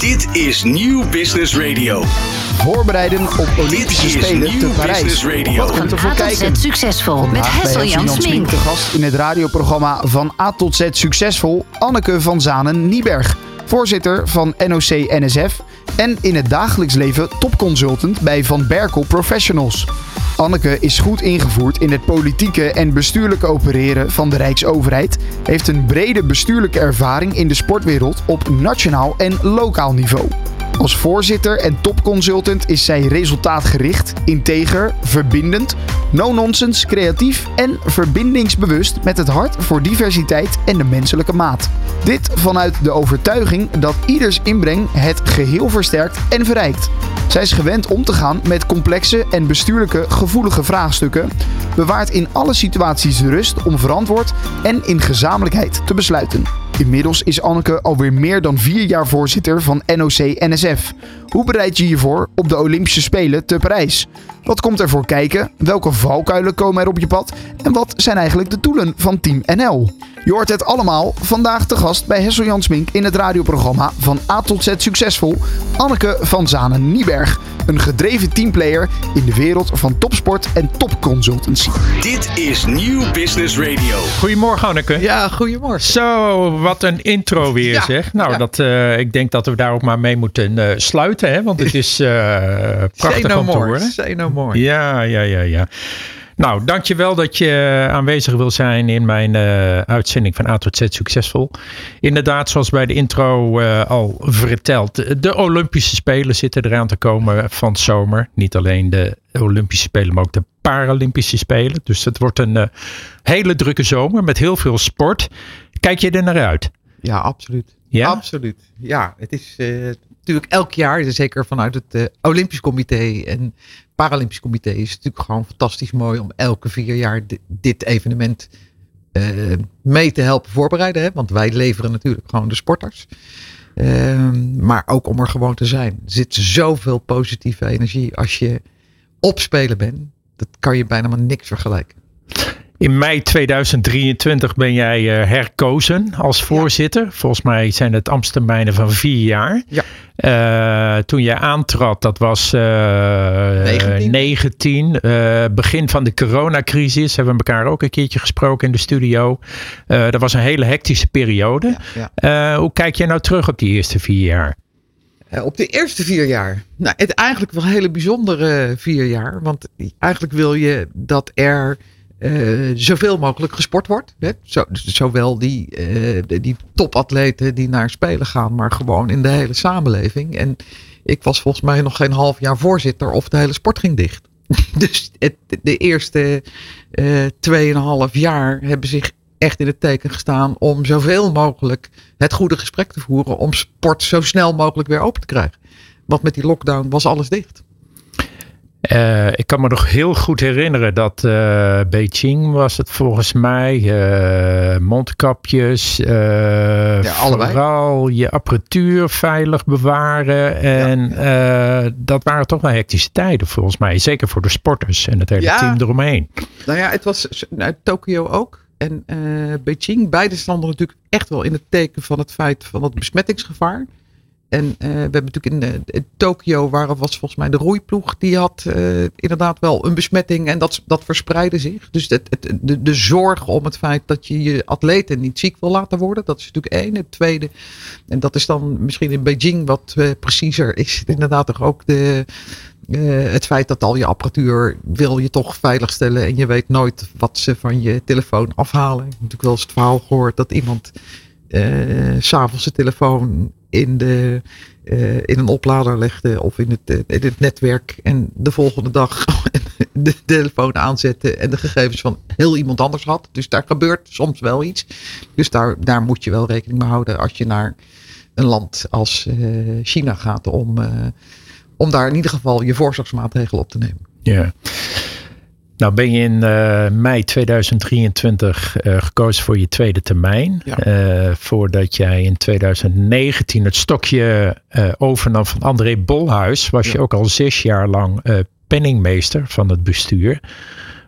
Dit is Nieuw Business Radio. Voorbereiden op Olympische Dit is Spelen te Parijs. Business Radio. Wat komt er voor A tot kijken? Z succesvol met Hessel Jan Smink. Smink te gast in het radioprogramma van A tot Z Succesvol, Anneke van Zanen-Nieberg. Voorzitter van NOC-NSF en in het dagelijks leven topconsultant bij Van Berkel Professionals. Anneke is goed ingevoerd in het politieke en bestuurlijke opereren van de Rijksoverheid, heeft een brede bestuurlijke ervaring in de sportwereld op nationaal en lokaal niveau. Als voorzitter en topconsultant is zij resultaatgericht, integer, verbindend, no-nonsense, creatief en verbindingsbewust met het hart voor diversiteit en de menselijke maat. Dit vanuit de overtuiging dat ieders inbreng het geheel versterkt en verrijkt. Zij is gewend om te gaan met complexe en bestuurlijke gevoelige vraagstukken, bewaart in alle situaties rust om verantwoord en in gezamenlijkheid te besluiten. Inmiddels is Anneke alweer meer dan vier jaar voorzitter van NOC-NSF. Hoe bereid je je voor op de Olympische Spelen te Parijs? Wat komt er voor kijken? Welke valkuilen komen er op je pad? En wat zijn eigenlijk de doelen van Team NL? Je hoort het allemaal vandaag te gast bij Hessel Jan Smink in het radioprogramma van A tot Z Succesvol. Anneke van Zanen-Nieberg, een gedreven teamplayer in de wereld van topsport en topconsultancy. Dit is Nieuw Business Radio. Goedemorgen Anneke. Ja, goedemorgen. Zo, wat een intro weer Ja, zeg. Nou, ja. dat, eh, ik denk dat we daar ook maar mee moeten eh, sluiten. Hè? Want het is eh prachtig no om te horen. Say no more. Ja, ja, ja, ja. Nou, dankjewel dat je aanwezig wil zijn in mijn eh, uitzending van A tot Z Succesvol. Inderdaad, zoals bij de intro eh, al verteld, de Olympische Spelen zitten eraan te komen van zomer. Niet alleen de Olympische Spelen, maar ook de Paralympische Spelen. Dus het wordt een eh, hele drukke zomer met heel veel sport. Kijk je er naar uit? Ja, absoluut. Ja? Absoluut. Ja, het is eh, natuurlijk elk jaar, zeker vanuit het eh, Olympisch Comité en Paralympisch Comité, is natuurlijk gewoon fantastisch mooi om elke vier jaar di- dit evenement eh, mee te helpen voorbereiden. Hè? Want wij leveren natuurlijk gewoon de sporters. Ehm, maar ook om er gewoon te zijn. Er zit zoveel positieve energie als je op spelen bent. Dat kan je bijna maar niks vergelijken. In mei 2023 ben jij eh, herkozen als voorzitter. Volgens mij zijn het ambtstermijnen van vier jaar. Ja. Eh, toen jij aantrad, dat was eh 19. 19. eh, begin van de coronacrisis. Hebben we elkaar ook een keertje gesproken in de studio. Dat was een hele hectische periode. Ja. Hoe kijk jij nou terug op die eerste vier jaar? Op de eerste vier jaar. Nou, het eigenlijk wel hele bijzondere vier jaar. Want eigenlijk wil je dat er eh, zoveel mogelijk gesport wordt. Hè? Zo, zowel die, eh, die topatleten die naar Spelen gaan, maar gewoon in de hele samenleving. En ik was volgens mij nog geen half jaar voorzitter of de hele sport ging dicht. Dus de eerste eh tweeënhalf jaar hebben zich echt in het teken gestaan om zoveel mogelijk het goede gesprek te voeren om sport zo snel mogelijk weer open te krijgen. Want met die lockdown was alles dicht. Eh, ik kan me nog heel goed herinneren dat eh, Beijing was het volgens mij. eh, mondkapjes. Ja. Vooral je apparatuur veilig bewaren. En dat waren toch wel hectische tijden volgens mij. Zeker voor de sporters en het hele Ja. team eromheen. Nou ja, het was nou, Tokio ook. En Beijing, beide stonden natuurlijk echt wel in het teken van het feit van het besmettingsgevaar. En eh, we hebben natuurlijk in, eh, Tokio, waar was volgens mij de roeiploeg, die had eh, inderdaad wel een besmetting en dat, dat verspreidde zich. Dus het, de, zorg om het feit dat je je atleten niet ziek wil laten worden, dat is natuurlijk één. Het tweede, en dat is dan misschien in Beijing wat preciezer, is inderdaad toch ook de, het feit dat al je apparatuur wil je toch veilig stellen en je weet nooit wat ze van je telefoon afhalen. Ik heb natuurlijk wel eens het verhaal gehoord dat iemand s'avonds zijn telefoon in, de, eh, in een oplader legde of in het, eh, in het netwerk en de volgende dag de telefoon aanzette en de gegevens van heel iemand anders had. Dus daar gebeurt soms wel iets. Dus daar, daar moet je wel rekening mee houden als je naar een land als eh, China gaat om, eh, om daar in ieder geval je voorzorgsmaatregelen op te nemen. Ja. Nou ben je in eh, mei 2023 eh, gekozen voor je tweede termijn. Ja. Eh, voordat jij in 2019 het stokje overnam van André Bolhuis, was je ook al zes jaar lang penningmeester van het bestuur.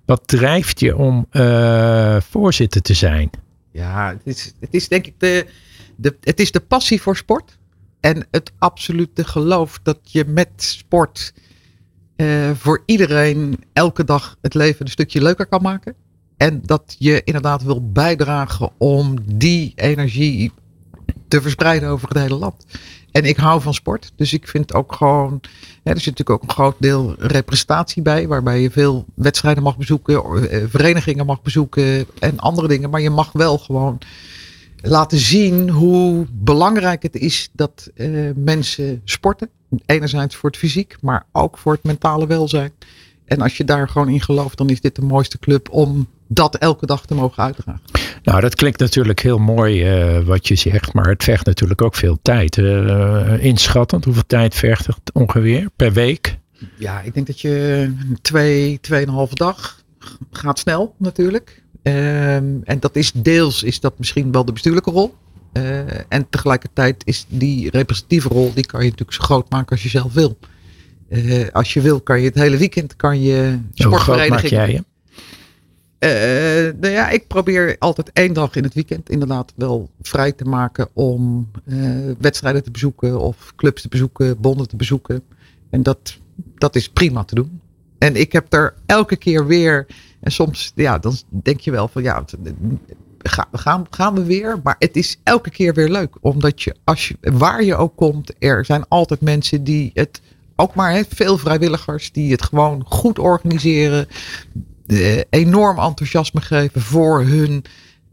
Wat drijft je om voorzitter te zijn? Ja, het is, het is denk ik de, de, het is de passie voor sport. En het absolute geloof dat je met sport eh, voor iedereen elke dag het leven een stukje leuker kan maken. En dat je inderdaad wil bijdragen om die energie te verspreiden over het hele land. En ik hou van sport. Dus ik vind ook gewoon. er zit natuurlijk ook een groot deel representatie bij. Waarbij je veel wedstrijden mag bezoeken. eh, Verenigingen mag bezoeken. En andere dingen. Maar je mag wel gewoon laten zien hoe belangrijk het is dat eh, mensen sporten. Enerzijds voor het fysiek. Maar ook voor het mentale welzijn. En als je daar gewoon in gelooft. Dan is dit de mooiste club om dat elke dag te mogen uitdragen. Nou, dat klinkt natuurlijk heel mooi eh, wat je zegt, maar het vergt natuurlijk ook veel tijd. Uh, inschattend, hoeveel tijd vergt het ongeveer per week? Ja, ik denk dat je twee, tweeënhalve dag gaat snel natuurlijk. Um, en dat is deels is dat misschien wel de bestuurlijke rol. Uh, en tegelijkertijd is die representatieve rol, die kan je natuurlijk zo groot maken als je zelf wil. Uh, als je wil, kan je het hele weekend kan je sportvereniging. Hoe groot maak jij je? Uh, nou ja, ik probeer altijd één dag in het weekend inderdaad wel vrij te maken om wedstrijden te bezoeken of clubs te bezoeken, bonden te bezoeken. En dat, dat is prima te doen. En ik heb er elke keer weer, en soms ja, dan denk je wel van ja, gaan, gaan we weer. Maar het is elke keer weer leuk. Omdat je, als je, waar je ook komt, er zijn altijd mensen die het, ook maar he, veel vrijwilligers, die het gewoon goed organiseren enorm enthousiasme geven voor hun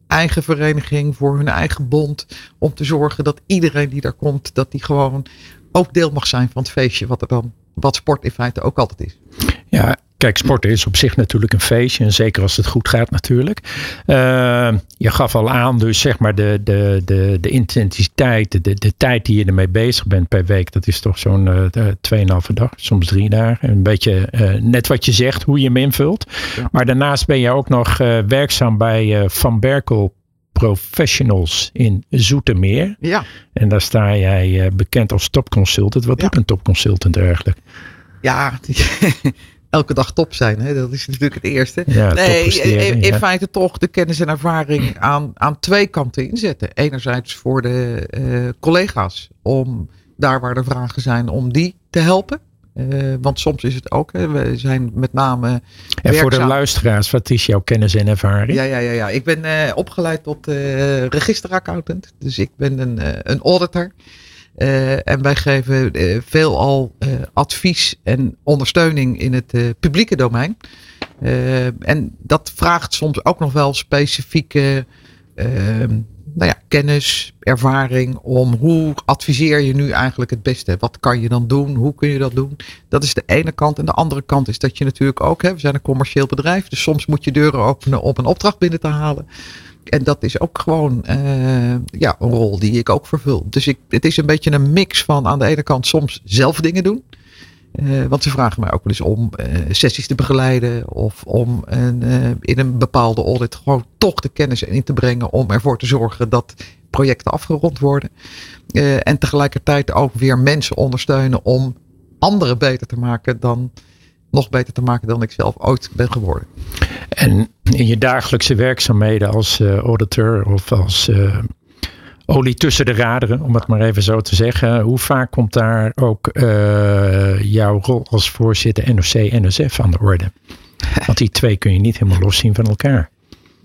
eigen vereniging, voor hun eigen bond. Om te zorgen dat iedereen die daar komt, dat die gewoon ook deel mag zijn van het feestje. Wat er dan, wat sport in feite ook altijd is. Ja, Kijk, sporten is op zich natuurlijk een feestje. En zeker als het goed gaat natuurlijk. Uh, je gaf al aan, dus zeg maar de, de, de, de intensiteit, de, de tijd die je ermee bezig bent per week. Dat is toch zo'n uh, tweeënhalve dag, soms drie dagen. Een beetje uh, net wat je zegt, hoe je hem invult. Ja. Maar daarnaast ben je ook nog werkzaam bij Van Berkel Professionals in Zoetermeer. Ja. En daar sta jij bekend als topconsultant. Wat ja. doet een topconsultant eigenlijk? Ja, elke dag top zijn. Hè? Dat is natuurlijk het eerste. Ja, nee, in, in ja. feite toch de kennis en ervaring aan, aan twee kanten inzetten. Enerzijds voor de uh, collega's om daar waar er vragen zijn, om die te helpen. Uh, want soms is het ook, hè, we zijn met name. En werkzaam. voor de luisteraars, wat is jouw kennis en ervaring? Ja, ja, ja, ja. ik ben uh, opgeleid tot registeraccountant. Dus ik ben een, een auditor. Uh, en wij geven uh, veelal uh, advies en ondersteuning in het publieke domein. en dat vraagt soms ook nog wel specifieke ehm, nou ja, kennis, ervaring om hoe adviseer je nu eigenlijk het beste? Wat kan je dan doen? Hoe kun je dat doen? Dat is de ene kant. En de andere kant is dat je natuurlijk ook, hè, we zijn een commercieel bedrijf, dus soms moet je deuren openen om een opdracht binnen te halen. En dat is ook gewoon uh, ja, een rol die ik ook vervul. Dus ik, het is een beetje een mix van aan de ene kant soms zelf dingen doen. Uh, want ze vragen mij ook wel eens om uh, sessies te begeleiden. Of om een, in een bepaalde audit gewoon toch de kennis in te brengen. Om ervoor te zorgen dat projecten afgerond worden. en tegelijkertijd ook weer mensen ondersteunen om anderen beter te maken dan nog beter te maken dan ik zelf ooit ben geworden. En in je dagelijkse werkzaamheden als uh, auditor of als uh, olie tussen de raderen, om het maar even zo te zeggen. Hoe vaak komt daar ook uh, jouw rol als voorzitter NOC-NSF aan de orde? Want die twee kun je niet helemaal los zien van elkaar.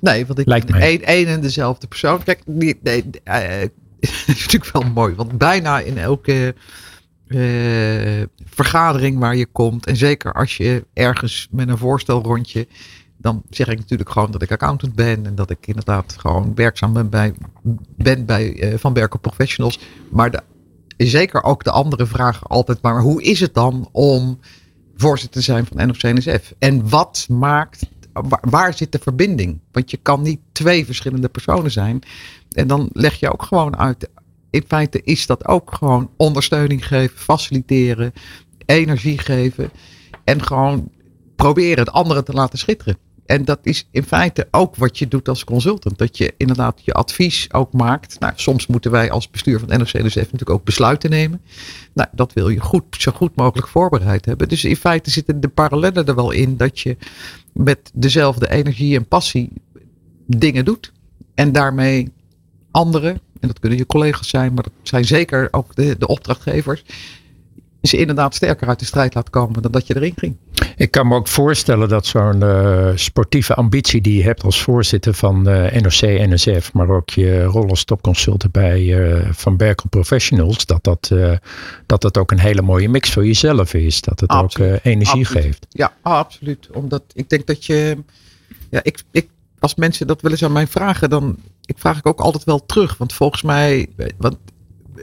Nee, want ik Lijkt ben één, één en dezelfde persoon. Kijk, nee, is natuurlijk wel mooi, want bijna in elke uh, vergadering waar je komt. En zeker als je ergens met een voorstelrondje. Dan zeg ik natuurlijk gewoon dat ik accountant ben. En dat ik inderdaad gewoon werkzaam ben bij, ben bij uh, Van Berkel Professionals. Maar de, zeker ook de andere vragen altijd. Maar hoe is het dan om voorzitter te zijn van NOC-NSF? En wat maakt Waar, waar, zit de verbinding? Want je kan niet twee verschillende personen zijn. En dan leg je ook gewoon uit in feite is dat ook gewoon ondersteuning geven, faciliteren, energie geven en gewoon proberen het andere te laten schitteren. En dat is in feite ook wat je doet als consultant. Dat je inderdaad je advies ook maakt. Nou, soms moeten wij als bestuur van NOC NSF natuurlijk ook besluiten nemen. Nou, dat wil je goed, zo goed mogelijk voorbereid hebben. Dus in feite zitten de parallellen er wel in dat je met dezelfde energie en passie dingen doet. En daarmee anderen en dat kunnen je collega's zijn, maar dat zijn zeker ook de, de opdrachtgevers, ze inderdaad sterker uit de strijd laat komen dan dat je erin ging. Ik kan me ook voorstellen dat zo'n uh, sportieve ambitie die je hebt als voorzitter van uh, NOC, NSF, maar ook je rol als topconsultant bij uh, Van Berkel Professionals, dat dat, dat dat ook een hele mooie mix voor jezelf is. Dat het absoluut. ook energie absoluut. geeft. Ja, absoluut. Omdat ik denk dat je, ja, ik, ik, als mensen dat wel eens aan mij vragen, dan ik vraag ik ook altijd wel terug. Want volgens mij, want,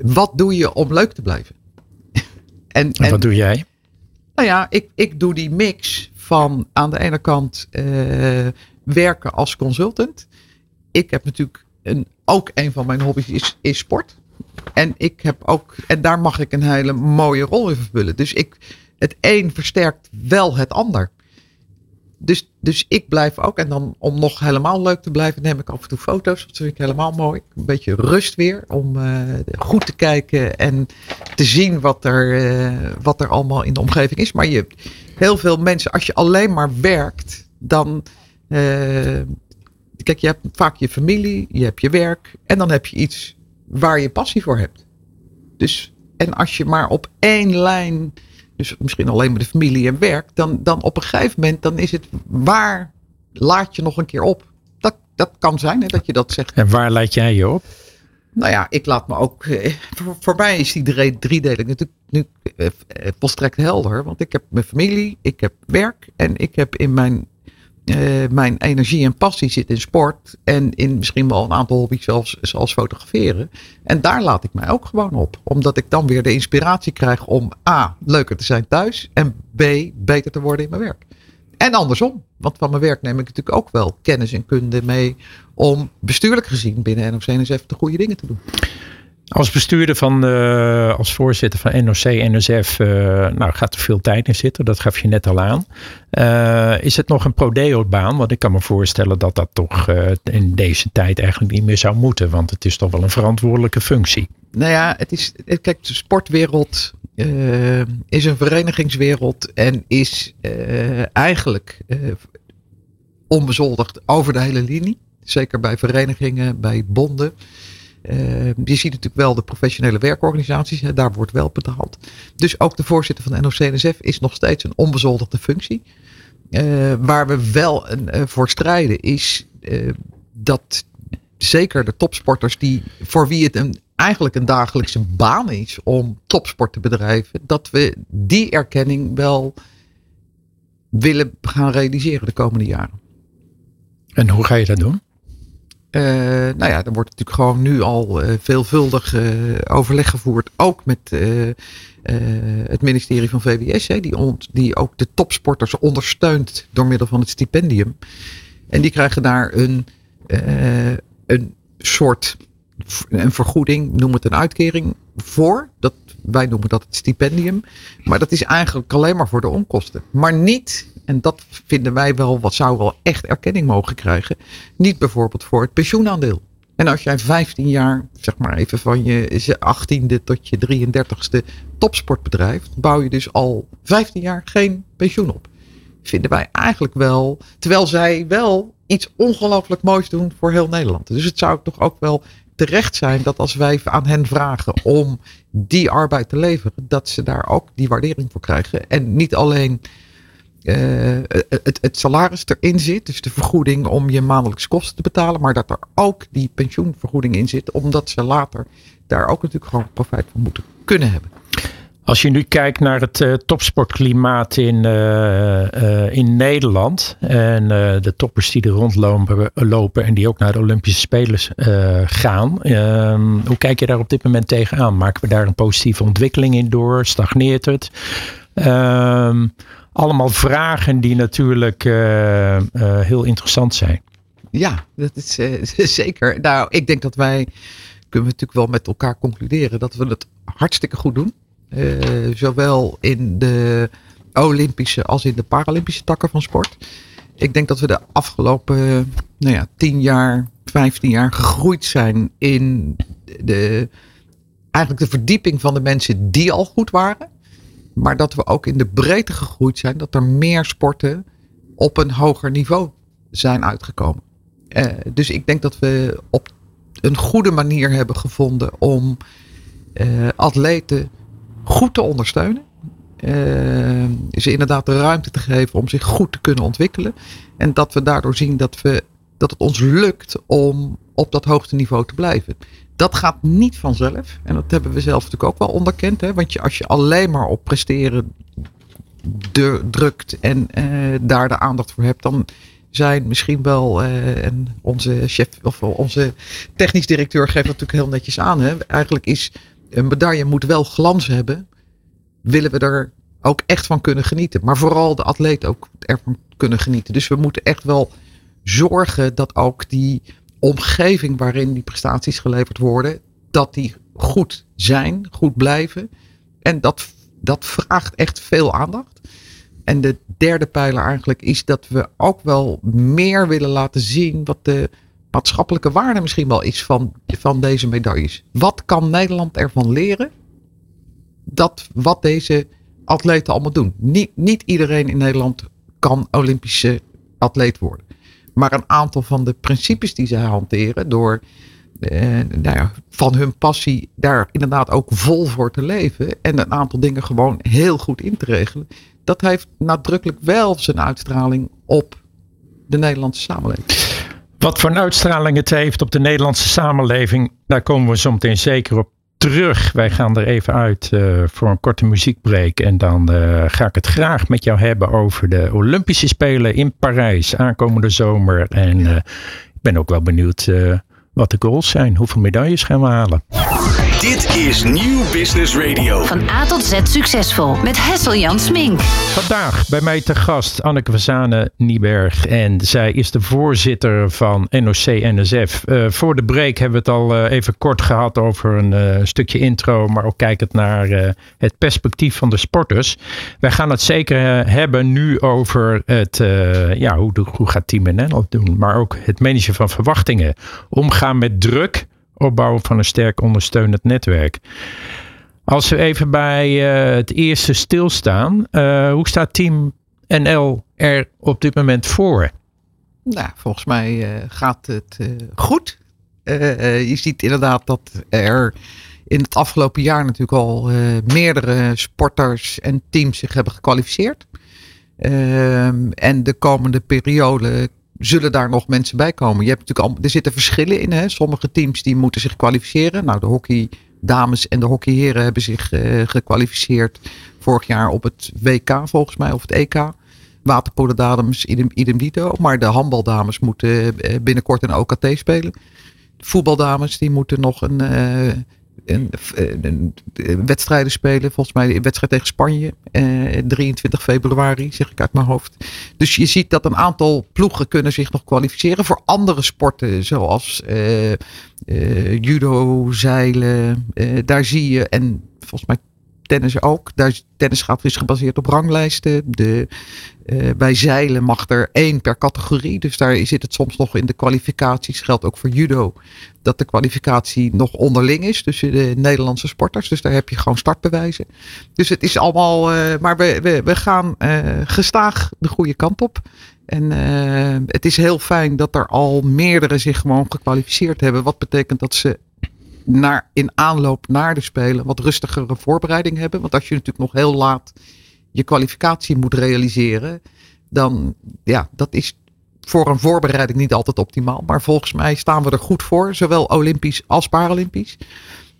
wat doe je om leuk te blijven? En, en, wat doe jij? Nou ja, ik, ik doe die mix van aan de ene kant uh, werken als consultant. Ik heb natuurlijk een, ook een van mijn hobby's is, is sport. En ik heb ook, en daar mag ik een hele mooie rol in vervullen. Dus ik, het een versterkt wel het ander dus, dus ik blijf ook. En dan om nog helemaal leuk te blijven, neem ik af en toe foto's. Dat vind ik helemaal mooi. Een beetje rust weer. Om uh, goed te kijken en te zien wat er, uh, wat er allemaal in de omgeving is. Maar je heel veel mensen, als je alleen maar werkt, dan. Uh, kijk, je hebt vaak je familie, je hebt je werk. En dan heb je iets waar je passie voor hebt. Dus, en als je maar op één lijn dus misschien alleen maar de familie en werk, dan, dan op een gegeven moment dan is het waar laat je nog een keer op? Dat, dat kan zijn hè, dat je dat zegt. En waar laat jij je op? Nou ja, ik laat me ook. Eh, voor, voor, mij is die driedeling natuurlijk nu eh, eh, volstrekt helder. Want ik heb mijn familie, ik heb werk en ik heb in mijn uh, mijn energie en passie zit in sport. En in misschien wel een aantal hobby's zelfs, zoals fotograferen. En daar laat ik mij ook gewoon op. Omdat ik dan weer de inspiratie krijg om A. leuker te zijn thuis. En B. beter te worden in mijn werk. En andersom. Want van mijn werk neem ik natuurlijk ook wel kennis en kunde mee. Om bestuurlijk gezien binnen NOC-NSF de goede dingen te doen. Als bestuurder van, uh, als voorzitter van NOC, NSF, uh, nou gaat er veel tijd in zitten. Dat gaf je net al aan. Uh, is het nog een prodeo-baan? Want ik kan me voorstellen dat dat toch in deze tijd eigenlijk niet meer zou moeten. Want het is toch wel een verantwoordelijke functie. Nou ja, het is, kijk, de sportwereld is een verenigingswereld. En is eigenlijk onbezoldigd over de hele linie. Zeker bij verenigingen, bij bonden. Uh, je ziet natuurlijk wel de professionele werkorganisaties, daar wordt wel betaald. Dus ook de voorzitter van de NOC-NSF is nog steeds een onbezoldigde functie. Uh, waar we wel een, uh, voor strijden is dat zeker de topsporters die, voor wie het een, eigenlijk een dagelijkse baan is om topsport te bedrijven, dat we die erkenning wel willen gaan realiseren de komende jaren. En hoe ga je dat doen? Uh, nou ja, er wordt natuurlijk gewoon nu al uh, veelvuldig uh, overleg gevoerd. Ook met het ministerie van VWS. Die, die ook de topsporters ondersteunt door middel van het stipendium. En die krijgen daar een, een soort een vergoeding, noem het een uitkering voor. Dat, wij noemen dat het stipendium. Maar dat is eigenlijk alleen maar voor de onkosten. Maar niet en dat vinden wij wel, wat zou wel echt erkenning mogen krijgen. Niet bijvoorbeeld voor het pensioenaandeel. En als jij 15 jaar, zeg maar even van je 18e tot je 33ste topsport bedrijft, bouw je dus al 15 jaar geen pensioen op. Vinden wij eigenlijk wel, terwijl zij wel iets ongelooflijk moois doen voor heel Nederland. Dus het zou toch ook wel terecht zijn dat als wij aan hen vragen om die arbeid te leveren, dat ze daar ook die waardering voor krijgen. En niet alleen het, het salaris erin zit, dus de vergoeding om je maandelijks kosten te betalen, maar dat er ook die pensioenvergoeding in zit, omdat ze later daar ook natuurlijk gewoon profijt van moeten kunnen hebben. Als je nu kijkt naar het uh, topsportklimaat in, in Nederland en de toppers die er rondlopen lopen en die ook naar de Olympische Spelen gaan, ehm, hoe kijk je daar op dit moment tegenaan? Maken we daar een positieve ontwikkeling in door? Stagneert het? Ehm, allemaal vragen die natuurlijk uh, uh, heel interessant zijn. Ja, dat is uh, zeker. Nou, ik denk dat wij, kunnen we natuurlijk wel met elkaar concluderen, dat we het hartstikke goed doen. zowel in de Olympische als in de Paralympische takken van sport. Ik denk dat we de afgelopen nou ja, 10 jaar, 15 jaar gegroeid zijn in de, eigenlijk de verdieping van de mensen die al goed waren. Maar dat we ook in de breedte gegroeid zijn. Dat er meer sporten op een hoger niveau zijn uitgekomen. Uh, dus ik denk dat we op een goede manier hebben gevonden om eh, atleten goed te ondersteunen. Uh, ze inderdaad de ruimte te geven om zich goed te kunnen ontwikkelen. En dat we daardoor zien dat, we, dat het ons lukt om op dat hoogste niveau te blijven. Dat gaat niet vanzelf. En dat hebben we zelf natuurlijk ook wel onderkend. Hè? Want je, als je alleen maar op presteren drukt en uh, daar de aandacht voor hebt, dan zijn misschien wel, uh, en onze chef of onze technisch directeur geeft dat natuurlijk heel netjes aan. Hè? Eigenlijk is een medaille moet wel glans hebben. Willen we er ook echt van kunnen genieten. Maar vooral de atleet ook ervan kunnen genieten. Dus we moeten echt wel zorgen dat ook die omgeving waarin die prestaties geleverd worden, dat die goed zijn, goed blijven. En dat, dat vraagt echt veel aandacht. En de derde pijler eigenlijk is dat we ook wel meer willen laten zien wat de maatschappelijke waarde misschien wel is van, van deze medailles. Wat kan Nederland ervan leren? Dat wat deze atleten allemaal doen. Niet, niet iedereen in Nederland kan Olympische atleet worden. Maar een aantal van de principes die zij hanteren door eh, nou ja, van hun passie daar inderdaad ook vol voor te leven. En een aantal dingen gewoon heel goed in te regelen. Dat heeft nadrukkelijk wel zijn uitstraling op de Nederlandse samenleving. Wat voor een uitstraling het heeft op de Nederlandse samenleving, daar komen we zo meteen zeker op terug. Wij gaan er even uit uh, voor een korte muziekbreak. En dan uh, ga ik het graag met jou hebben over de Olympische Spelen in Parijs aankomende zomer. En uh, ik ben ook wel benieuwd wat de goals zijn. Hoeveel medailles gaan we halen? Dit is Nieuw Business Radio. Van A tot Z succesvol met Hessel Jan Smink. Vandaag bij mij te gast Anneke Vazane Nieberg. En zij is de voorzitter van NOC-NSF. Uh, eh, voor de break hebben we het al uh, even kort gehad over een uh, stukje intro. Maar ook kijkend naar het perspectief van de sporters. Wij gaan het zeker hebben nu over het, ja, hoe, hoe gaat Team NL doen. Maar ook het managen van verwachtingen. Omgaan met druk opbouwen van een sterk ondersteunend netwerk. Als we even bij uh, het eerste stilstaan, uh, hoe staat Team NL er op dit moment voor? Nou, volgens mij uh, gaat het goed. je ziet inderdaad dat er in het afgelopen jaar natuurlijk al meerdere sporters en teams zich hebben gekwalificeerd. Ehm, en de komende periode zullen daar nog mensen bij komen. Je hebt natuurlijk al, er zitten verschillen in. Hè? Sommige teams die moeten zich kwalificeren. Nou, de hockeydames en de hockeyheren hebben zich uh, gekwalificeerd vorig jaar op het WK volgens mij, of het EK. Waterpolendames idem, idem dito. Maar de handbaldames moeten eh, binnenkort een OKT spelen. De voetbaldames die moeten nog een, een, een, een, wedstrijden spelen. Volgens mij een wedstrijd tegen Spanje. Eh, 23 februari, zeg ik uit mijn hoofd. Dus je ziet dat een aantal ploegen kunnen zich nog kwalificeren voor andere sporten. Zoals uh, uh, judo, zeilen. daar zie je, en volgens mij tennis ook. Tennis gaat is gebaseerd op ranglijsten. De, uh, bij zeilen mag er één per categorie. Dus daar zit het soms nog in de kwalificaties. Geldt ook voor judo. Dat de kwalificatie nog onderling is tussen de Nederlandse sporters. Dus daar heb je gewoon startbewijzen. Dus het is allemaal. Uh, maar we, we, we gaan uh, gestaag de goede kant op. En het is heel fijn dat er al meerdere zich gewoon gekwalificeerd hebben. Wat betekent dat ze naar, in aanloop naar de Spelen wat rustigere voorbereiding hebben. Want als je natuurlijk nog heel laat je kwalificatie moet realiseren, dan ja, dat is voor een voorbereiding niet altijd optimaal. Maar volgens mij staan we er goed voor, zowel Olympisch als Paralympisch.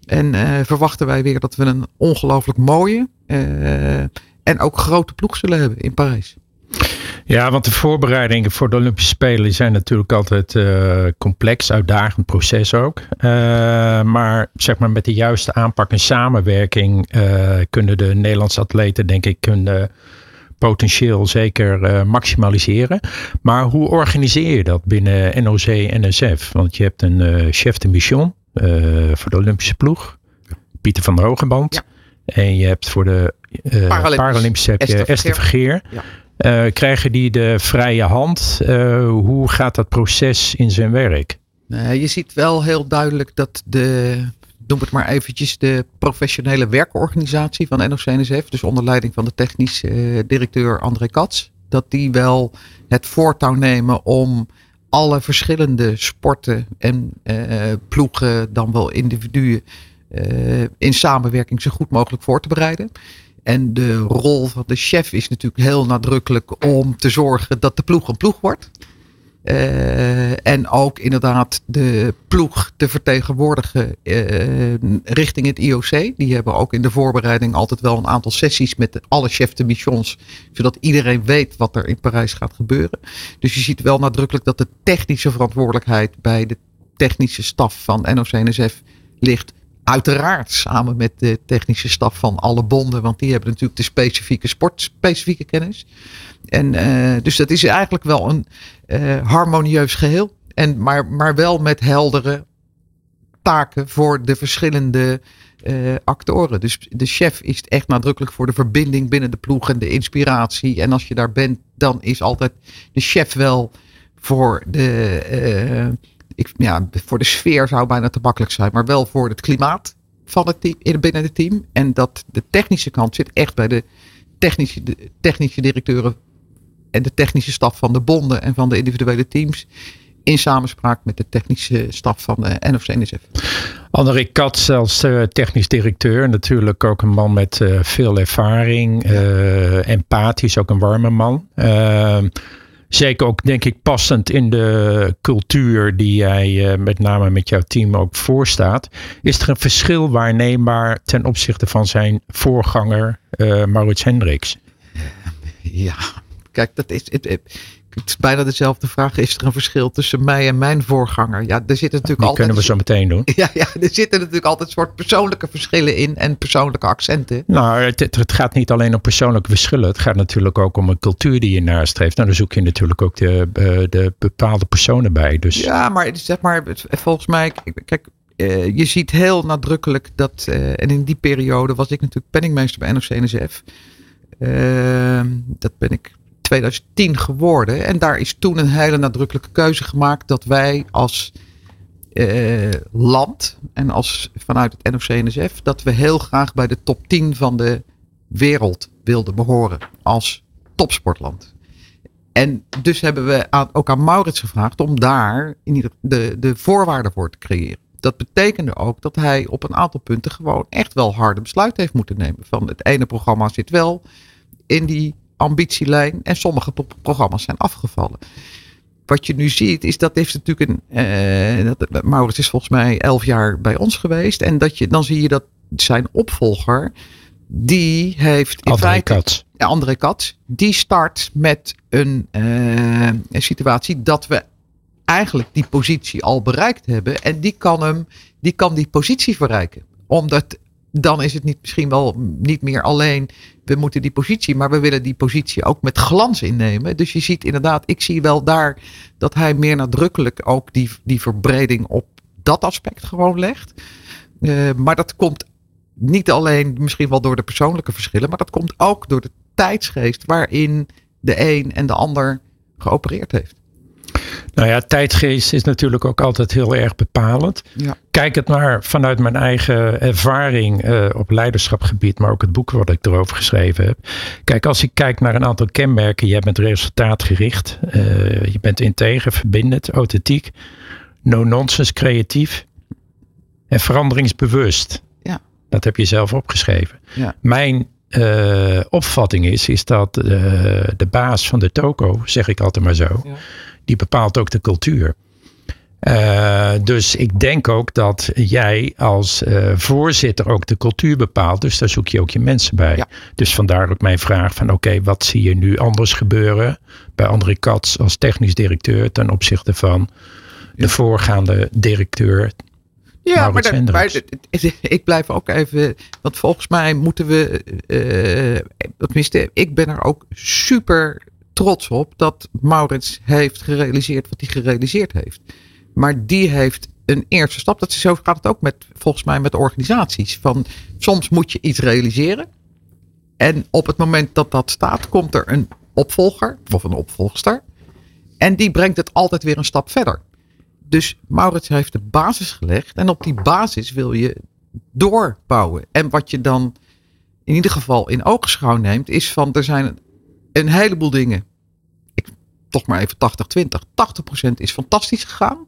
En uh, verwachten wij weer dat we een ongelooflijk mooie uh, en ook grote ploeg zullen hebben in Parijs. Ja, want de voorbereidingen voor de Olympische Spelen zijn natuurlijk altijd uh, complex, uitdagend proces ook. Uh, maar zeg maar met de juiste aanpak en samenwerking uh, kunnen de Nederlandse atleten denk ik hun potentieel zeker maximaliseren. Maar hoe organiseer je dat binnen NOC en NSF? Want je hebt een chef de mission voor de Olympische ploeg, Pieter van der Hogeband. Ja. En je hebt voor de Paralympisch, Paralympische heb je Esther Vergeer. Ja. Uh, krijgen die de vrije hand? Uh, hoe gaat dat proces in zijn werk? Je ziet wel heel duidelijk dat de, noem het maar eventjes, de professionele werkorganisatie van NOC-NSF, dus onder leiding van de technisch directeur André Katz, dat die wel het voortouw nemen om alle verschillende sporten en eh, ploegen, dan wel individuen, eh, in samenwerking zo goed mogelijk voor te bereiden. En de rol van de chef is natuurlijk heel nadrukkelijk om te zorgen dat de ploeg een ploeg wordt. Uh, en ook inderdaad de ploeg te vertegenwoordigen uh, richting het IOC. Die hebben ook in de voorbereiding altijd wel een aantal sessies met alle chefs de missions. Zodat iedereen weet wat er in Parijs gaat gebeuren. Dus je ziet wel nadrukkelijk dat de technische verantwoordelijkheid bij de technische staf van NOC-NSF ligt. Uiteraard samen met de technische staf van alle bonden. Want die hebben natuurlijk de specifieke sportspecifieke kennis. En uh, dus dat is eigenlijk wel een uh, harmonieus geheel. En, maar, maar wel met heldere taken voor de verschillende uh, actoren. Dus de chef is echt nadrukkelijk voor de verbinding binnen de ploeg en de inspiratie. En als je daar bent, dan is altijd de chef wel voor de, ik, ja, voor de sfeer zou bijna te makkelijk zijn, maar wel voor het klimaat van het team, binnen het team. En dat de technische kant zit echt bij de technische, de technische directeuren en de technische staf van de bonden en van de individuele teams in samenspraak met de technische staf van de NOC-NSF. André Kat als uh, technisch directeur. Natuurlijk ook een man met uh, veel ervaring. Uh, empathisch, ook een warme man. Ehm, zeker ook, denk ik, passend in de cultuur die jij met name met jouw team ook voorstaat. Is er een verschil waarneembaar ten opzichte van zijn voorganger Maurits Hendricks? Ja, Kijk, dat is, het, het, is bijna dezelfde vraag. Is er een verschil tussen mij en mijn voorganger? Ja, er zitten natuurlijk Die altijd. kunnen we zo meteen doen. Ja, ja, er zitten natuurlijk altijd soort persoonlijke verschillen in en persoonlijke accenten. Nou, het, het, gaat niet alleen om persoonlijke verschillen. Het gaat natuurlijk ook om een cultuur die je nastreeft. Nou, dan zoek je natuurlijk ook de, de bepaalde personen bij. Dus. Ja, maar zeg maar, volgens mij, kijk, uh, je ziet heel nadrukkelijk dat, uh, en in die periode was ik natuurlijk penningmeester bij NOC-NSF. Uh, dat ben ik 2010 geworden. En daar is toen een hele nadrukkelijke keuze gemaakt dat wij als uh, land en als vanuit het NOC-NSF dat we heel graag bij de top 10 van de wereld wilden behoren als topsportland. En dus hebben we aan, ook aan Maurits gevraagd om daar in ieder, de, de voorwaarden voor te creëren. Dat betekende ook dat hij op een aantal punten gewoon echt wel harde besluiten heeft moeten nemen. Van het ene programma zit wel in die ambitielijn en sommige programma's zijn afgevallen. Wat je nu ziet is dat heeft natuurlijk een. Uh, dat, Maurits is volgens mij elf jaar bij ons geweest. En dat je, dan zie je dat zijn opvolger. Die heeft in André feite. Ja, André. Die start met een, uh, een situatie dat we eigenlijk die positie al bereikt hebben. En die kan hem, die kan die positie verrijken. Omdat dan is het niet, misschien wel niet meer alleen we moeten die positie, maar we willen die positie ook met glans innemen. Dus je ziet inderdaad, ik zie wel daar dat hij meer nadrukkelijk ook die, die verbreding op dat aspect gewoon legt. Uh, maar dat komt niet alleen misschien wel door de persoonlijke verschillen, maar dat komt ook door de tijdsgeest waarin de een en de ander geopereerd heeft. Nou ja, tijdgeest is natuurlijk ook altijd heel erg bepalend. Ja. Kijk het maar vanuit mijn eigen ervaring uh, op leiderschapgebied, maar ook het boek wat ik erover geschreven heb. Kijk, als ik kijk naar een aantal kenmerken, je bent resultaatgericht, uh, je bent integer, verbindend, authentiek, no-nonsense, creatief en veranderingsbewust. Ja. Dat heb je zelf opgeschreven. Ja. Mijn uh, opvatting is, is dat de baas van de toko, zeg ik altijd maar zo, Ja. Die bepaalt ook de cultuur. Uh, dus ik denk ook dat jij als uh, voorzitter ook de cultuur bepaalt. Dus daar zoek je ook je mensen bij. Ja. Dus vandaar ook mijn vraag van oké, okay, wat zie je nu anders gebeuren bij André Katz als technisch directeur ten opzichte van de voorgaande directeur Ja, maar, dat, maar, ik blijf ook even. Want volgens mij moeten we. Uh, tenminste, ik ben er ook super trots op dat Maurits heeft gerealiseerd wat hij gerealiseerd heeft. Maar die heeft een eerste stap. Dat zo gaat het ook met, volgens mij met organisaties. Van, soms moet je iets realiseren. En op het moment dat dat staat, komt er een opvolger of een opvolgster. En die brengt het altijd weer een stap verder. Dus Maurits heeft de basis gelegd. En op die basis wil je doorbouwen. En wat je dan in ieder geval in oogschouw neemt, is van er zijn een heleboel dingen. Ik toch maar even 80-20. 80%, is fantastisch gegaan.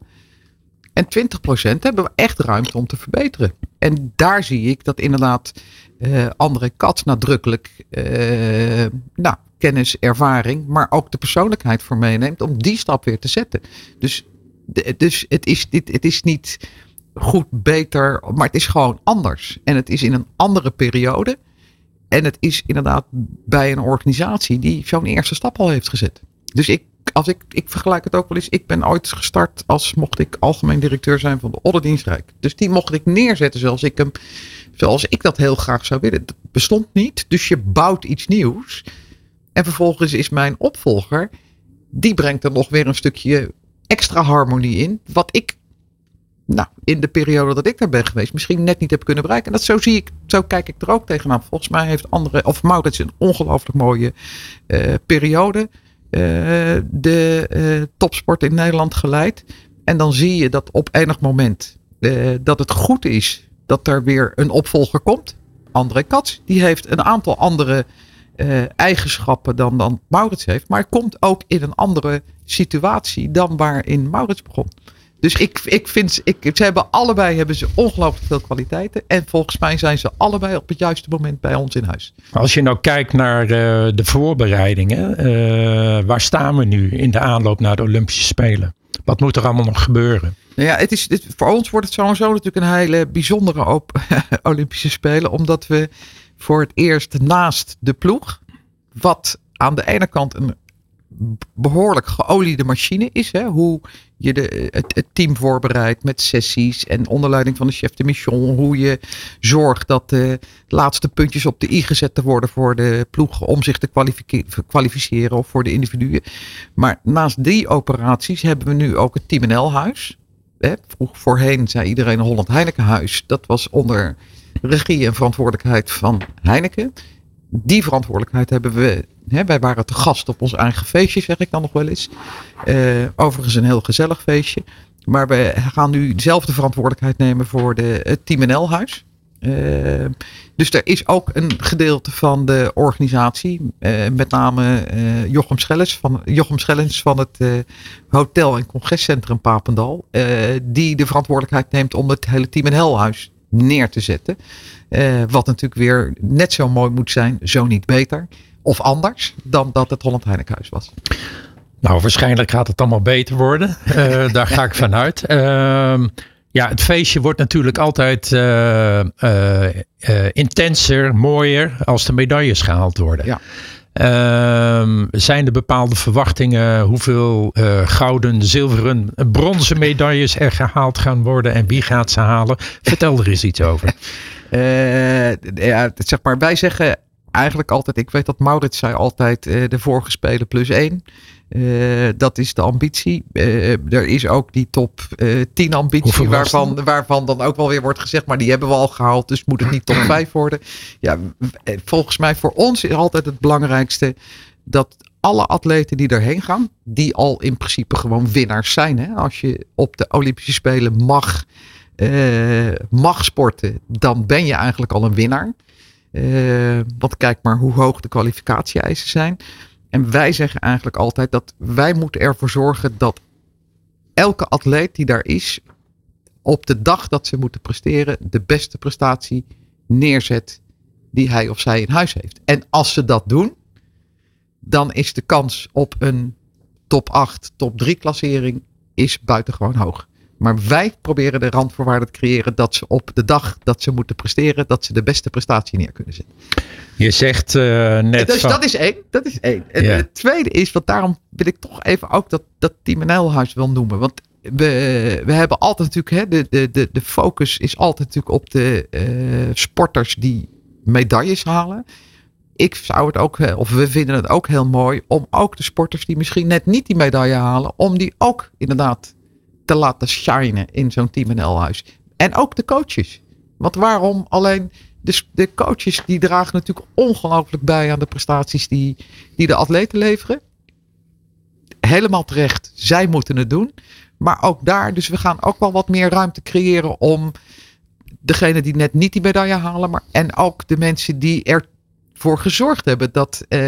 En 20% hebben we echt ruimte om te verbeteren. En daar zie ik dat inderdaad uh, André Kat nadrukkelijk uh, nou, kennis, ervaring, maar ook de persoonlijkheid voor meeneemt om die stap weer te zetten. Dus, dus het, is, dit, het is niet goed, beter, maar het is gewoon anders. En het is in een andere periode. En het is inderdaad bij een organisatie die zo'n eerste stap al heeft gezet. Dus ik, als ik, ik vergelijk het ook wel eens. Ik ben ooit gestart als mocht ik algemeen directeur zijn van de Odderdienst Rijk. Dus die mocht ik neerzetten zoals ik hem, zoals ik dat heel graag zou willen. Dat bestond niet. Dus je bouwt iets nieuws. En vervolgens is mijn opvolger, die brengt er nog weer een stukje extra harmonie in. Wat ik nou, in de periode dat ik daar ben geweest, misschien net niet heb kunnen bereiken. En dat zo zie ik, zo kijk ik er ook tegenaan. Volgens mij heeft andere, of Maurits een ongelooflijk mooie uh, periode. Uh, de uh, topsport in Nederland geleid. En dan zie je dat op enig moment dat het goed is dat er weer een opvolger komt. André Katz, die heeft een aantal andere eigenschappen dan, dan Maurits heeft. Maar komt ook in een andere situatie dan waarin Maurits begon. Dus ik, ik vind, ik, ze hebben allebei hebben ze ongelooflijk veel kwaliteiten. En volgens mij zijn ze allebei op het juiste moment bij ons in huis. Als je nou kijkt naar uh, de voorbereidingen. Uh, waar staan we nu in de aanloop naar de Olympische Spelen? Wat moet er allemaal nog gebeuren? Nou ja, het is, voor ons wordt het sowieso natuurlijk een hele bijzondere op, Olympische Spelen. Omdat we voor het eerst naast de ploeg. Wat aan de ene kant een behoorlijk geoliede machine is. Hè? Hoe je de, het, team voorbereidt met sessies en onder leiding van de chef de mission. Hoe je zorgt dat de laatste puntjes op de i gezet worden voor de ploeg om zich te kwalificeren of voor de individuen. Maar naast die operaties hebben we nu ook het Team NL-huis. Voorheen zei iedereen een Holland Heinekenhuis. Dat was onder regie en verantwoordelijkheid van Heineken. Die verantwoordelijkheid hebben we Hè, wij waren te gast op ons eigen feestje, zeg ik dan nog wel eens. Uh, overigens een heel gezellig feestje. Maar we gaan nu dezelfde verantwoordelijkheid nemen voor de, het Team NL-huis. Eh, dus er is ook een gedeelte van de organisatie, uh, met name Jochem, Schellens van, Jochem Schellens van het Hotel- en Congrescentrum Papendal, die de verantwoordelijkheid neemt om het hele Team NL-huis neer te zetten. Wat natuurlijk weer net zo mooi moet zijn, zo niet beter of anders dan dat het Holland Heinekenhuis was? Nou, waarschijnlijk gaat het allemaal beter worden. Uh, daar ga ik vanuit. Uh, ja, het feestje wordt natuurlijk altijd uh, intenser, mooier als de medailles gehaald worden. Ja. Ehm, zijn er bepaalde verwachtingen hoeveel gouden, zilveren, bronzen medailles er gehaald gaan worden en wie gaat ze halen? Vertel er eens iets over. ja, zeg maar, wij zeggen eigenlijk altijd, ik weet dat Maurits zei altijd uh, de vorige spelen plus één. Uh, dat is de ambitie. Uh, er is ook die top 10 ambitie waarvan, waarvan dan ook wel weer wordt gezegd, maar die hebben we al gehaald, dus moet het niet top 5 worden. Ja, volgens mij voor ons is altijd het belangrijkste dat alle atleten die erheen gaan, die al in principe gewoon winnaars zijn. Hè? Als je op de Olympische Spelen mag, mag sporten, dan ben je eigenlijk al een winnaar. Uh, want kijk maar hoe hoog de kwalificatie-eisen zijn. En wij zeggen eigenlijk altijd dat wij moeten ervoor zorgen dat elke atleet die daar is, op de dag dat ze moeten presteren, de beste prestatie neerzet die hij of zij in huis heeft. En als ze dat doen, dan is de kans op een top 8, top 3 klassering is buitengewoon hoog. Maar wij proberen de randvoorwaarden te creëren dat ze op de dag dat ze moeten presteren, dat ze de beste prestatie neer kunnen zetten. Je zegt uh, net. Dus dat is één. Dat is één. En het tweede is, want daarom wil ik toch even ook dat, dat Team Nijlhuis wil noemen. Want we, we hebben altijd natuurlijk, hè, de, de, de, focus is altijd natuurlijk op de uh, sporters die medailles halen. Ik zou het ook, of we vinden het ook heel mooi om ook de sporters die misschien net niet die medaille halen, om die ook inderdaad te laten shinen in zo'n Team NL-huis. En ook de coaches. Want waarom alleen de, coaches die dragen natuurlijk ongelooflijk bij aan de prestaties die, die de atleten leveren. Helemaal terecht, zij moeten het doen. Maar ook daar, dus we gaan ook wel wat meer ruimte creëren om degene die net niet die medaille halen, maar en ook de mensen die er voor gezorgd hebben dat, eh,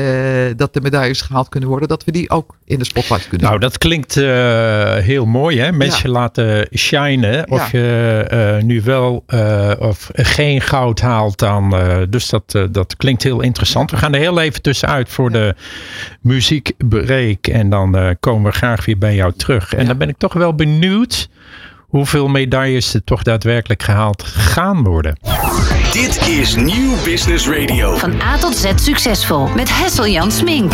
dat de medailles gehaald kunnen worden, dat we die ook in de spotlight kunnen Nou, dat klinkt eh, heel mooi, hè? Mensen laten shinen. Of je eh, nu wel of geen goud haalt dan. dus dat, dat klinkt heel interessant. We gaan er heel even tussenuit voor de muziekbreak. En dan komen we graag weer bij jou terug. En dan ben ik toch wel benieuwd hoeveel medailles er toch daadwerkelijk gehaald gaan worden. Dit is Nieuw Business Radio. Van A tot Z succesvol met Hessel-Jan Smink.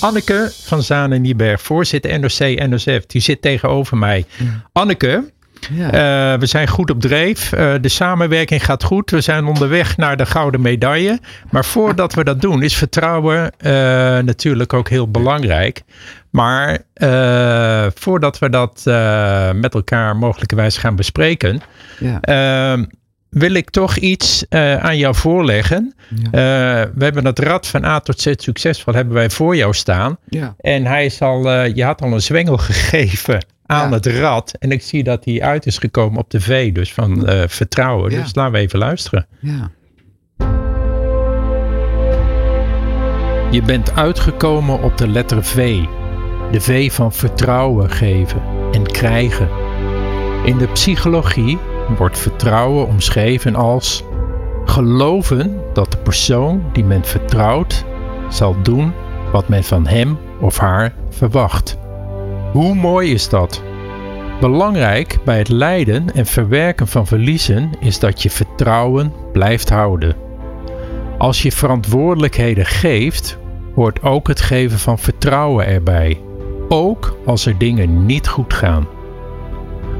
Anneke van Zanen-Nieberg, voorzitter NOC-NSF, die zit tegenover mij. Anneke, Ja. Eh, we zijn goed op dreef. Eh, de samenwerking gaat goed. We zijn onderweg naar de gouden medaille. Maar voordat we dat doen, is vertrouwen eh, natuurlijk ook heel belangrijk. Maar eh, voordat we dat eh, met elkaar mogelijkerwijs gaan bespreken, ja. Wil ik toch iets eh, aan jou voorleggen. Ja. Eh, we hebben het rad van A tot Z succesvol hebben wij voor jou staan. ja. En hij is al, eh, je had al een zwengel gegeven aan Ja. het rad. En ik zie dat hij uit is gekomen op de V, dus van vertrouwen. Dus laten we even luisteren. ja. Je bent uitgekomen op de letter V. De V van vertrouwen geven en krijgen. In de psychologie wordt vertrouwen omschreven als geloven dat de persoon die men vertrouwt zal doen wat men van hem of haar verwacht. Hoe mooi is dat? Belangrijk bij het leiden en verwerken van verliezen is dat je vertrouwen blijft houden. Als je verantwoordelijkheden geeft, hoort ook het geven van vertrouwen erbij. Ook als er dingen niet goed gaan.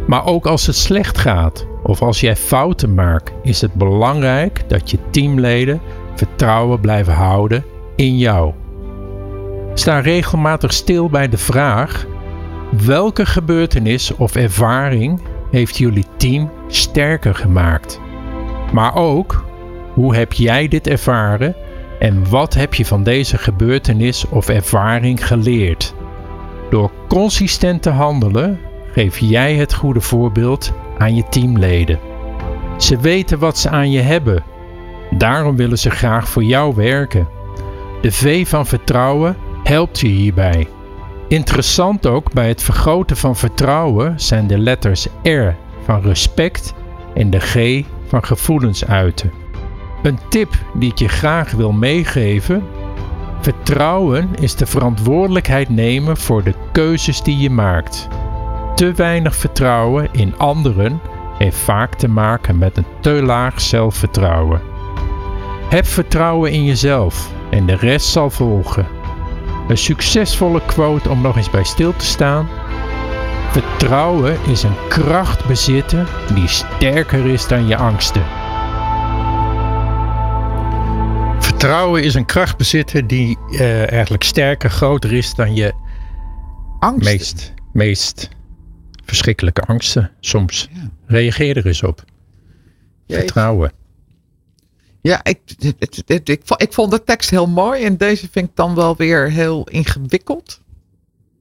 Maar ook als het slecht gaat of als jij fouten maakt, is het belangrijk dat je teamleden vertrouwen blijven houden in jou. Sta regelmatig stil bij de vraag: welke gebeurtenis of ervaring heeft jullie team sterker gemaakt? Maar ook, hoe heb jij dit ervaren en wat heb je van deze gebeurtenis of ervaring geleerd? Door consistent te handelen geef jij het goede voorbeeld aan je teamleden. Ze weten wat ze aan je hebben. Daarom willen ze graag voor jou werken. De V van vertrouwen helpt je hierbij. Interessant ook bij het vergroten van vertrouwen zijn de letters R van respect en de G van gevoelens uiten. Een tip die ik je graag wil meegeven: vertrouwen is de verantwoordelijkheid nemen voor de keuzes die je maakt. Te weinig vertrouwen in anderen heeft vaak te maken met een te laag zelfvertrouwen. Heb vertrouwen in jezelf en de rest zal volgen. Een succesvolle quote om nog eens bij stil te staan. Vertrouwen is een kracht bezitten die sterker is dan je angsten. Vertrouwen is een kracht bezitten die eh, eigenlijk sterker, groter is dan je Angst. meest, meest verschrikkelijke angsten soms. Ja. Reageer er eens op. Vertrouwen. Ja, ik, ik, ik vond de tekst heel mooi en deze vind ik dan wel weer heel ingewikkeld.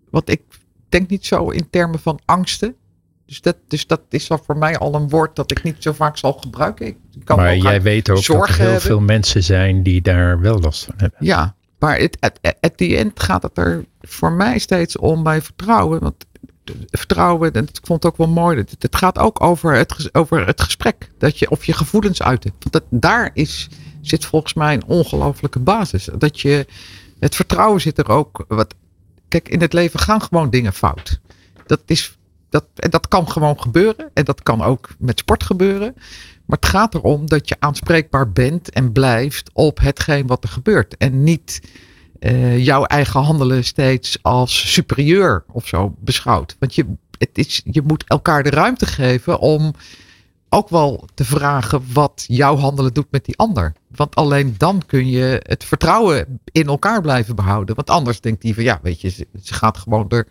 Want ik denk niet zo in termen van angsten. Dus dat, dus dat is voor mij al een woord dat ik niet zo vaak zal gebruiken. Ik kan maar jij weet ook dat er heel hebben. veel mensen zijn die daar wel last van hebben. Ja, maar het, at, at the end gaat het er voor mij steeds om bij vertrouwen. Want vertrouwen, en ik vond het ook wel mooi. Het, het gaat ook over het, over het gesprek. Dat je, of je gevoelens uiten. Want dat, daar is, zit volgens mij een ongelofelijke basis. Dat je, het vertrouwen zit er ook. Wat, kijk, in het leven gaan gewoon dingen fout. Dat is, dat, en dat kan gewoon gebeuren. En dat kan ook met sport gebeuren. Maar het gaat erom dat je aanspreekbaar bent en blijft op hetgeen wat er gebeurt. En niet eh, jouw eigen handelen steeds als superieur of zo beschouwt. Want je, het is, je moet elkaar de ruimte geven om ook wel te vragen wat jouw handelen doet met die ander. Want alleen dan kun je het vertrouwen in elkaar blijven behouden. Want anders denkt die van ja, weet je, ze, ze gaat gewoon er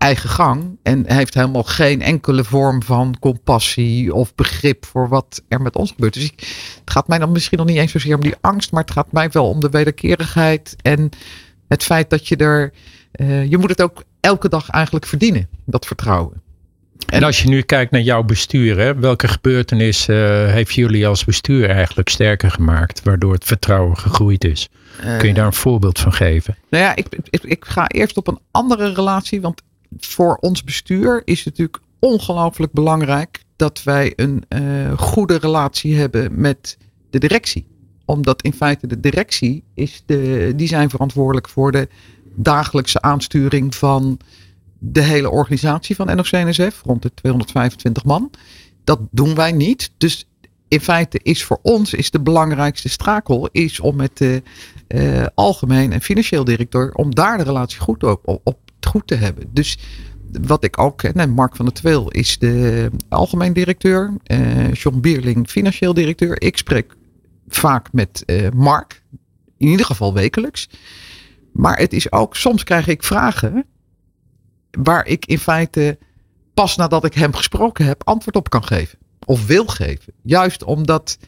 eigen gang en heeft helemaal geen enkele vorm van compassie of begrip voor wat er met ons gebeurt. Dus ik, het gaat mij dan misschien nog niet eens zozeer om die angst, maar het gaat mij wel om de wederkerigheid en het feit dat je er, eh, je moet het ook elke dag eigenlijk verdienen, dat vertrouwen. En als je nu kijkt naar jouw bestuur, hè, welke gebeurtenis uh, heeft jullie als bestuur eigenlijk sterker gemaakt, waardoor het vertrouwen gegroeid is? Kun je daar een voorbeeld van geven? Nou ja, ik, ik, ik ga eerst op een andere relatie, want voor ons bestuur is het natuurlijk ongelooflijk belangrijk dat wij een uh, goede relatie hebben met de directie. Omdat in feite de directie is de, die zijn verantwoordelijk voor de dagelijkse aansturing van de hele organisatie van NOC-NSF, rond de 225 man. Dat doen wij niet. Dus in feite is voor ons is de belangrijkste strakel is om met de uh, algemeen en financieel directeur, om daar de relatie goed op, op, goed te hebben. Dus wat ik ook ken, Mark van der Tweel is de algemeen directeur, uh, John Bierling financieel directeur. Ik spreek vaak met uh, Mark, in ieder geval wekelijks. Maar het is ook, soms krijg ik vragen waar ik in feite pas nadat ik hem gesproken heb antwoord op kan geven. Of wil geven. Juist omdat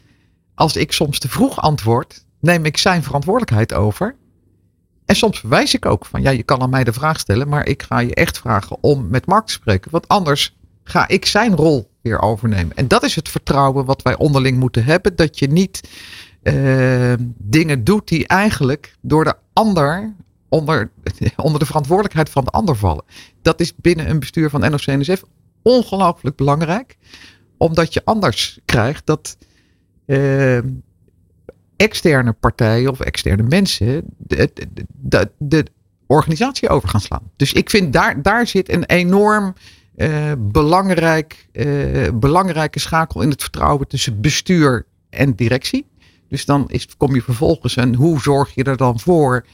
als ik soms te vroeg antwoord, neem ik zijn verantwoordelijkheid over. En soms verwijs ik ook van, ja, je kan aan mij de vraag stellen, maar ik ga je echt vragen om met Mark te spreken. Want anders ga ik zijn rol weer overnemen. En dat is het vertrouwen wat wij onderling moeten hebben. Dat je niet uh, dingen doet die eigenlijk door de ander onder, onder de verantwoordelijkheid van de ander vallen. Dat is binnen een bestuur van NOC-NSF ongelooflijk belangrijk. Omdat je anders krijgt dat uh, externe partijen of externe mensen de, de, organisatie over gaan slaan. Dus ik vind daar, daar zit een enorm uh, belangrijk, uh, belangrijke schakel in het vertrouwen tussen bestuur en directie. Dus dan is, kom je vervolgens en hoe zorg je er dan voor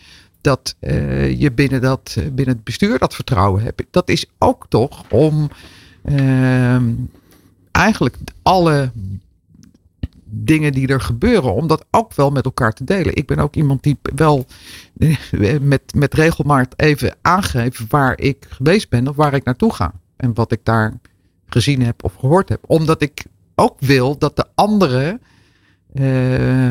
dat uh, je binnen, dat, binnen het bestuur dat vertrouwen hebt. Dat is ook toch om eigenlijk alle dingen die er gebeuren, om dat ook wel met elkaar te delen. Ik ben ook iemand die wel eh, met, met regelmaat even aangeeft waar ik geweest ben of waar ik naartoe ga. En wat ik daar gezien heb of gehoord heb. Omdat ik ook wil dat de anderen uh,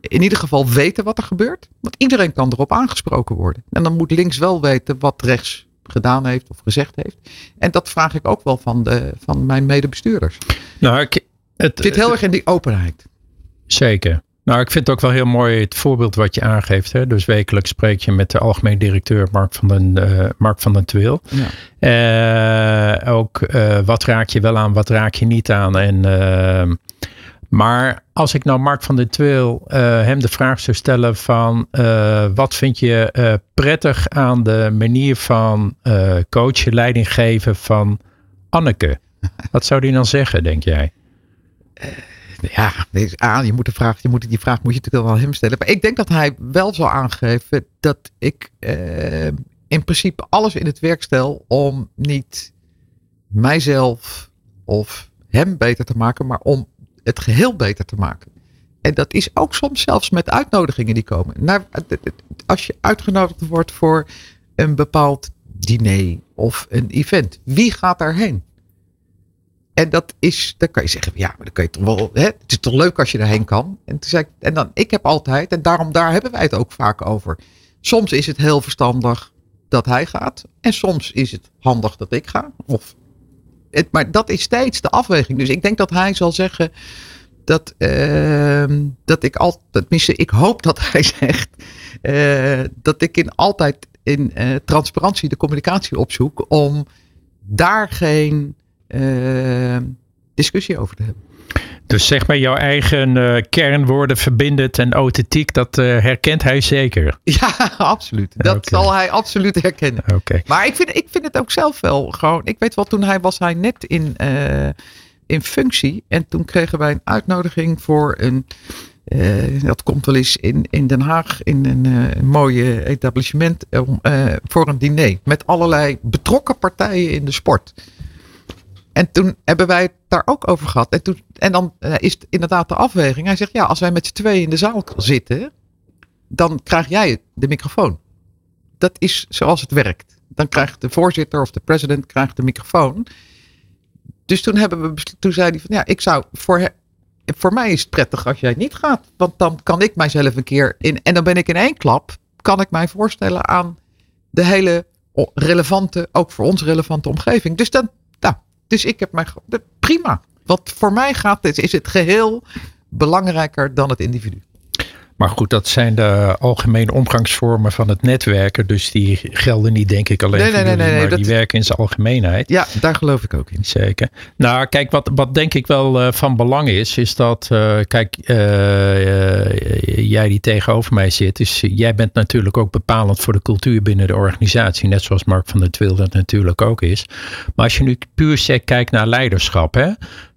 in ieder geval weten wat er gebeurt. Want iedereen kan erop aangesproken worden. En dan moet links wel weten wat rechts gedaan heeft of gezegd heeft. En dat vraag ik ook wel van, de, van mijn medebestuurders. Nou, ik, het zit heel erg in die openheid. Zeker. Nou, ik vind het ook wel heel mooi het voorbeeld wat je aangeeft. Hè? Dus wekelijks spreek je met de algemeen directeur Mark van den, uh, Mark van den Tweel. Ja. Uh, ook uh, wat raak je wel aan, wat raak je niet aan. En, maar als ik nou Mark van den Tweel hem de vraag zou stellen van wat vind je prettig aan de manier van coachen, leiding geven van Anneke? Wat zou die dan zeggen, denk jij? Uh, ja, aan, je moet, de vraag, je moet die vraag moet je natuurlijk wel hem stellen. Maar ik denk dat hij wel zal aangeven dat ik uh, in principe alles in het werk stel om niet mijzelf of hem beter te maken, maar om het geheel beter te maken. En dat is ook soms zelfs met uitnodigingen die komen. Nou, als je uitgenodigd wordt voor een bepaald diner of een event, wie gaat daarheen? En dat is, dan kan je zeggen, ja, maar dan kan je toch wel, hè, het is toch leuk als je erheen kan. En, toen zei ik, en dan, ik heb altijd, en daarom daar hebben wij het ook vaak over. Soms is het heel verstandig dat hij gaat. En soms is het handig dat ik ga. Of, het, maar dat is steeds de afweging. Dus ik denk dat hij zal zeggen dat, uh, dat ik altijd, tenminste, ik hoop dat hij zegt uh, dat ik in altijd in uh, transparantie de communicatie opzoek om daar geen discussie over te hebben. Dus zeg maar jouw eigen uh, kernwoorden verbindend en authentiek, dat uh, herkent hij zeker. Ja, absoluut. Dat okay. zal hij absoluut herkennen. Okay. Maar ik vind, ik vind het ook zelf wel gewoon. Ik weet wel, toen hij was hij net in, uh, in functie. En toen kregen wij een uitnodiging voor een. dat komt wel eens in, in Den Haag in een, mooie etablissement voor een diner. Met allerlei betrokken partijen in de sport. En toen hebben wij het daar ook over gehad. En, toen, en dan uh, is het inderdaad de afweging. Hij zegt, ja, als wij met z'n tweeën in de zaal zitten, dan krijg jij de microfoon. Dat is zoals het werkt. Dan krijgt de voorzitter of de president krijgt de microfoon. Dus toen, hebben we, toen zei hij van, ja, ik zou voor, voor mij is het prettig als jij niet gaat. Want dan kan ik mijzelf een keer in, en dan ben ik in één klap, kan ik mij voorstellen aan de hele relevante, ook voor ons relevante omgeving. Dus dan Dus ik heb mij prima. Wat voor mij gaat, is het geheel belangrijker dan het individu. Maar goed, dat zijn de algemene omgangsvormen van het netwerken. Dus die gelden niet, denk ik, alleen Nee, voor nee, nee, nee, maar dat- die werken in zijn algemeenheid. Ja, daar geloof ik ook in. Zeker. Nou, kijk, wat, wat denk ik wel eh, van belang is, is dat, eh, kijk, eh, jij die tegenover mij zit, dus jij bent natuurlijk ook bepalend voor de cultuur binnen de organisatie, net zoals Mark van der Twil dat natuurlijk ook is. Maar als je nu puur kijkt naar leiderschap, hè,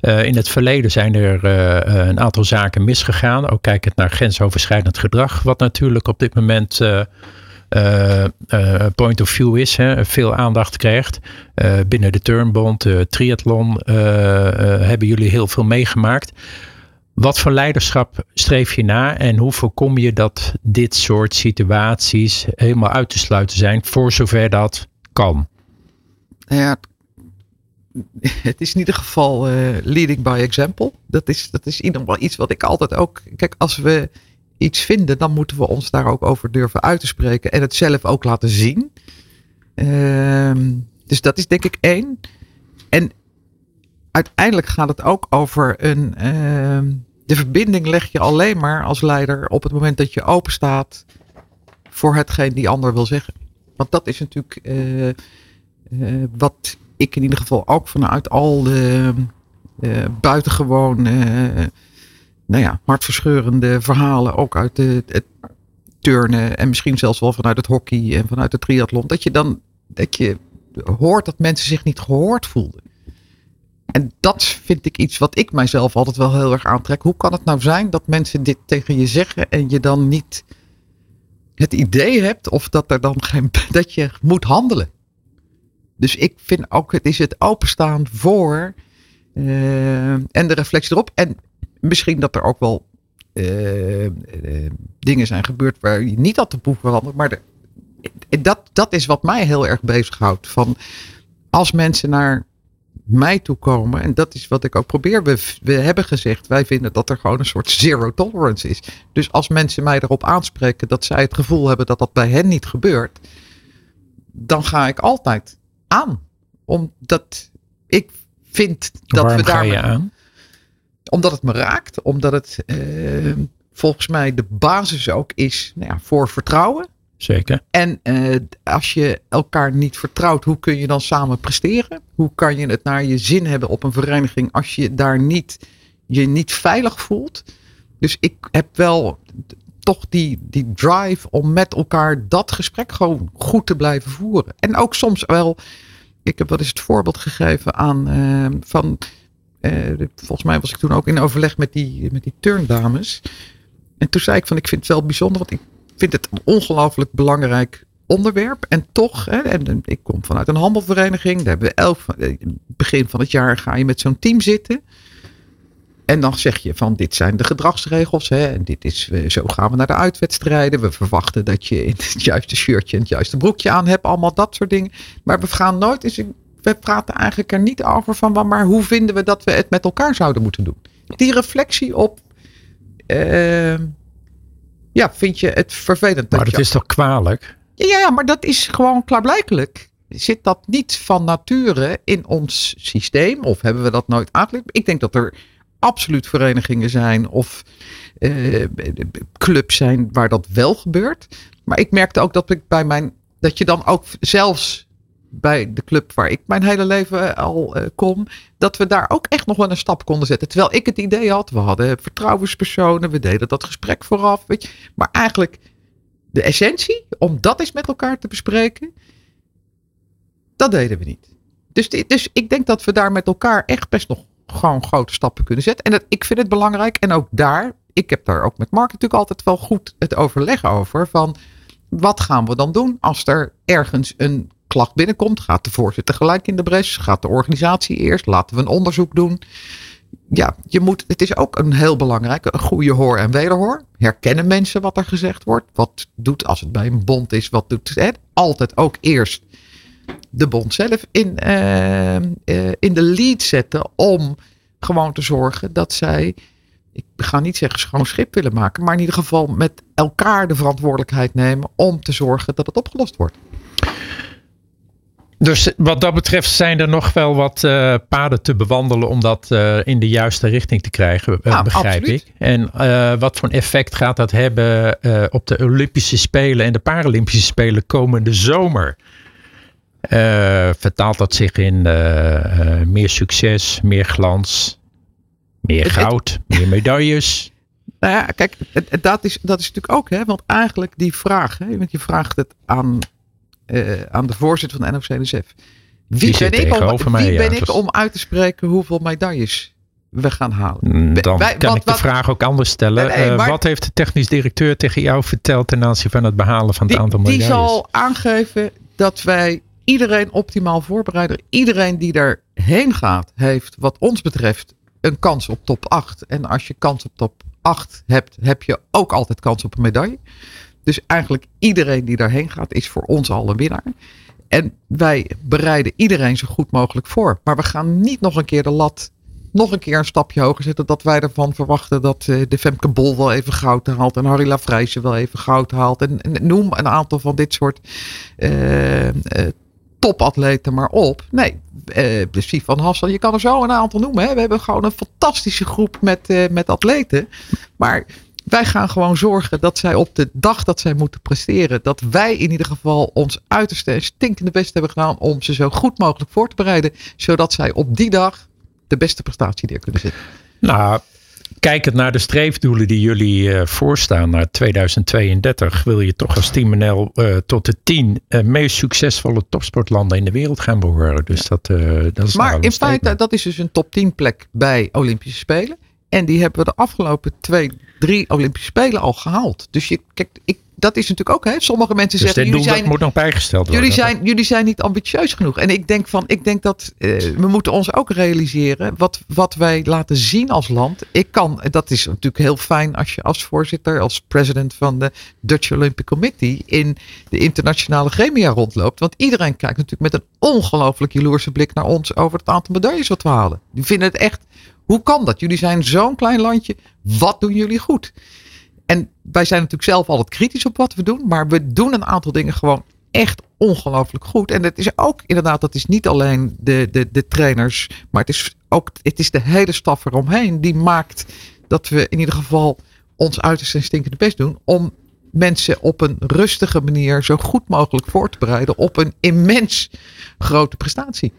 eh, in het verleden zijn er eh, een aantal zaken misgegaan. Ook kijkend naar grensoverschrijdend gedrag, wat natuurlijk op dit moment. eh, eh, eh, point of view is, hè, veel aandacht krijgt. Eh, binnen de Turnbond, de triathlon, eh, eh, hebben jullie heel veel meegemaakt. Wat voor leiderschap streef je na en hoe voorkom je dat dit soort situaties helemaal uit te sluiten zijn, voor zover dat kan? Nou ja, het is in ieder geval eh, leading by example. Dat is, dat is in ieder iets wat ik altijd ook. Kijk, als we iets vinden, dan moeten we ons daar ook over durven uit te spreken en het zelf ook laten zien. Ehm, dus dat is denk ik één. En uiteindelijk gaat het ook over een. ehm, de verbinding leg je alleen maar als leider op het moment dat je open staat voor hetgeen die ander wil zeggen. Want dat is natuurlijk eh, eh, wat ik in ieder geval ook vanuit al de eh, buitengewoon, eh, nou ja, hartverscheurende verhalen, ook uit de, het turnen en misschien zelfs wel vanuit het hockey en vanuit het triathlon, dat je dan dat je hoort dat mensen zich niet gehoord voelden. En dat vind ik iets wat ik mijzelf altijd wel heel erg aantrek. Hoe kan het nou zijn dat mensen dit tegen je zeggen en je dan niet het idee hebt of dat er dan geen dat je moet handelen? Dus ik vind ook het is het openstaan voor eh, en de reflectie erop. En misschien dat er ook wel eh, eh, dingen zijn gebeurd waar je niet had de boek veranderd. Maar de, dat, dat is wat mij heel erg bezighoudt. Van als mensen naar mij toe komen, en dat is wat ik ook probeer. We, we hebben gezegd, wij vinden dat er gewoon een soort zero tolerance is. Dus als mensen mij erop aanspreken dat zij het gevoel hebben dat dat bij hen niet gebeurt, dan ga ik altijd aan. Omdat ik vind dat Waarom we ga daar je aan? omdat het me raakt, omdat het eh, volgens mij de basis ook is nou ja, voor vertrouwen. Zeker. En eh, als je elkaar niet vertrouwt, hoe kun je dan samen presteren? Hoe kan je het naar je zin hebben op een vereniging als je daar niet, je niet veilig voelt? Dus ik heb wel toch die, die drive om met elkaar dat gesprek gewoon goed te blijven voeren. En ook soms wel, ik heb wel eens het voorbeeld gegeven aan eh, van, eh, volgens mij was ik toen ook in overleg met die, met die turndames. En toen zei ik van, ik vind het wel bijzonder, want ik vind het een ongelooflijk belangrijk onderwerp. En toch, hè, en, en ik kom vanuit een handelvereniging. Daar hebben we elf, eh, begin van het jaar ga je met zo'n team zitten. En dan zeg je van dit zijn de gedragsregels. Hè, en dit is, eh, zo gaan we naar de uitwedstrijden. We verwachten dat je in het juiste shirtje en het juiste broekje aan hebt. Allemaal dat soort dingen. Maar we gaan nooit eens. We praten eigenlijk er niet over van. Maar hoe vinden we dat we het met elkaar zouden moeten doen? Die reflectie op. eh, ja, vind je het vervelend Maar dat is toch kwalijk? ja, ja, maar dat is gewoon klaarblijkelijk. Zit dat niet van nature in ons systeem? Of hebben we dat nooit aangeleerd? Ik denk dat er absoluut verenigingen zijn of eh, clubs zijn waar dat wel gebeurt. Maar ik merkte ook dat ik bij mijn. dat je dan ook zelfs bij de club waar ik mijn hele leven al eh, kom, dat we daar ook echt nog wel een stap konden zetten. Terwijl ik het idee had, we hadden vertrouwenspersonen, we deden dat gesprek vooraf. Weet je. Maar eigenlijk de essentie, om dat eens met elkaar te bespreken, dat deden we niet. Dus, dus ik denk dat we daar met elkaar echt best nog gewoon grote stappen kunnen zetten. En dat, ik vind het belangrijk. En ook daar, ik heb daar ook met Mark natuurlijk altijd wel goed het overleg over. Van wat gaan we dan doen als er ergens een klacht binnenkomt? Gaat de voorzitter gelijk in de bres? Gaat de organisatie eerst? Laten we een onderzoek doen? Ja, je moet, het is ook een heel belangrijke, een goede hoor en wederhoor. Herkennen mensen wat er gezegd wordt? Wat doet als het bij een bond is? Wat doet het? Altijd ook eerst de bond zelf in, eh, eh, in de lead zetten om gewoon te zorgen dat zij, ik ga niet zeggen schoon schip willen maken, maar in ieder geval met elkaar de verantwoordelijkheid nemen om te zorgen dat het opgelost wordt. Dus wat dat betreft zijn er nog wel wat uh, paden te bewandelen om dat uh, in de juiste richting te krijgen, uh, Ja, begrijp absoluut. ik. En wat voor effect gaat dat hebben op de Olympische Spelen en de Paralympische Spelen komende zomer? Vertaalt dat zich in meer succes, meer glans, meer goud, meer medailles? Nou ja, kijk, dat is, dat is natuurlijk ook, hè, want eigenlijk die vraag, hè, want je vraagt het aan, eh, aan de voorzitter van de NOC-NSF. Wie, Die ben, ik om, wie mij, ja, ben ik om uit te spreken hoeveel medailles we gaan halen? Mm, Dan Wij- kan wat- ik de wat- vraag ook anders stellen. Nee, nee, Eh, maar- wat heeft de technisch directeur tegen jou verteld ten aanzien van het behalen van het Die, aantal die medailles? zal aangeven dat wij iedereen optimaal voorbereiden. Iedereen die daarheen gaat, heeft wat ons betreft een kans op top 8. En als je kans op top 8 hebt, heb je ook altijd kans op een medaille. Dus eigenlijk iedereen die daarheen gaat, is voor ons al een winnaar. En wij bereiden iedereen zo goed mogelijk voor. Maar we gaan niet nog een keer de lat nog een keer een stapje hoger zetten. Dat wij ervan verwachten dat eh, de Femke Bol wel even goud haalt. En Harry Lafrijzen wel even goud haalt. En, en noem een aantal van dit soort eh, eh, topatleten maar op. Nee, eh van Hassel, je kan er zo een aantal noemen. Hè. We hebben gewoon een fantastische groep met, eh, met atleten. Maar wij gaan gewoon zorgen dat zij op de dag dat zij moeten presteren, dat wij in ieder geval ons uiterste en stinkende best hebben gedaan om ze zo goed mogelijk voor te bereiden, zodat zij op die dag de beste prestatie neer kunnen zetten. Nou, kijkend naar de streefdoelen die jullie eh, voorstaan naar 2032, wil je toch als Team NL eh, tot de tien eh, meest succesvolle topsportlanden in de wereld gaan behoren. Dus dat, dat is Maar in feite, dat is dus een top 10 plek bij Olympische Spelen. En die hebben we de afgelopen twee, drie Olympische Spelen al gehaald. Dus je, kijk, ik, dat is natuurlijk ook, hè. Sommige mensen Dus zeggen, jullie zijn, moet nog bijgesteld worden. jullie, zijn, jullie zijn niet ambitieus genoeg. En ik denk van, ik denk dat eh, we moeten ons ook realiseren wat, wat wij laten zien als land. Ik kan, dat is natuurlijk heel fijn als je als voorzitter, als president van de Dutch Olympic Committee in de internationale gremia rondloopt. Want iedereen kijkt natuurlijk met een ongelooflijk jaloerse blik naar ons over het aantal medailles wat we halen. Die vinden het echt, hoe kan dat? Jullie zijn zo'n klein landje. Wat doen jullie goed? En wij zijn natuurlijk zelf altijd kritisch op wat we doen. Maar we doen een aantal dingen gewoon echt ongelooflijk goed. En het is ook inderdaad, dat is niet alleen de, de, de trainers. Maar het is ook het is de hele staf eromheen. Die maakt dat we in ieder geval ons uiterste en stinkende best doen. Om mensen op een rustige manier zo goed mogelijk voor te bereiden. Op een immens grote prestatie.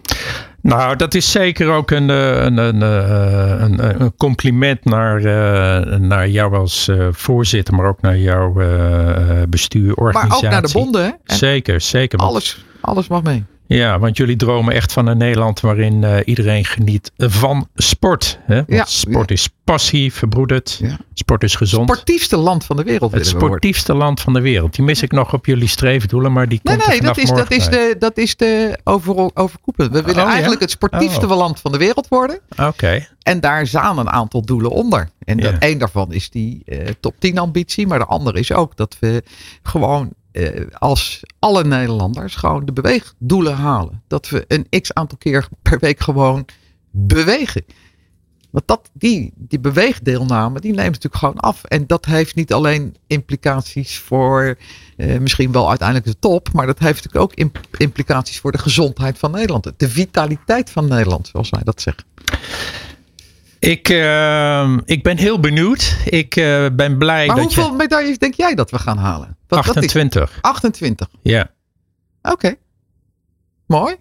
Nou, dat is zeker ook een, eh, een, een, eh, een, een compliment naar, eh, naar jou als voorzitter, maar ook naar jouw eh, bestuur, Maar organisatie. ook naar de bonden. Hè? En Zeker, zeker. Alles, alles mag mee. Ja, want jullie dromen echt van een Nederland waarin eh, iedereen geniet van sport. Hè? Want Ja. sport is passie, verbroederd. Ja. Sport is gezond. Sportiefste land van de wereld. het we sportiefste land van de wereld. Die mis ik nog op jullie streefdoelen, maar die Nee, komt nee, dat is, dat is de, dat is de over, overkoepelend. We willen Oh, eigenlijk het sportiefste Oh. land van de wereld worden. Oké, En daar staan een aantal doelen onder. En dat, één daarvan is die eh, top 10 ambitie. Maar de andere is ook dat we gewoon als alle Nederlanders gewoon de beweegdoelen halen. Dat we een x aantal keer per week gewoon bewegen. Want dat, die, die beweegdeelname, die neemt natuurlijk gewoon af. En dat heeft niet alleen implicaties voor eh, misschien wel uiteindelijk de top. Maar dat heeft natuurlijk ook imp- implicaties voor de gezondheid van Nederland. De vitaliteit van Nederland, zoals wij dat zeggen. Ik, eh, ik ben heel benieuwd. Ik eh, ben blij Maar dat hoeveel je... medailles denk jij dat we gaan halen? Dat is 28, 28. ja. Oké. Mooi.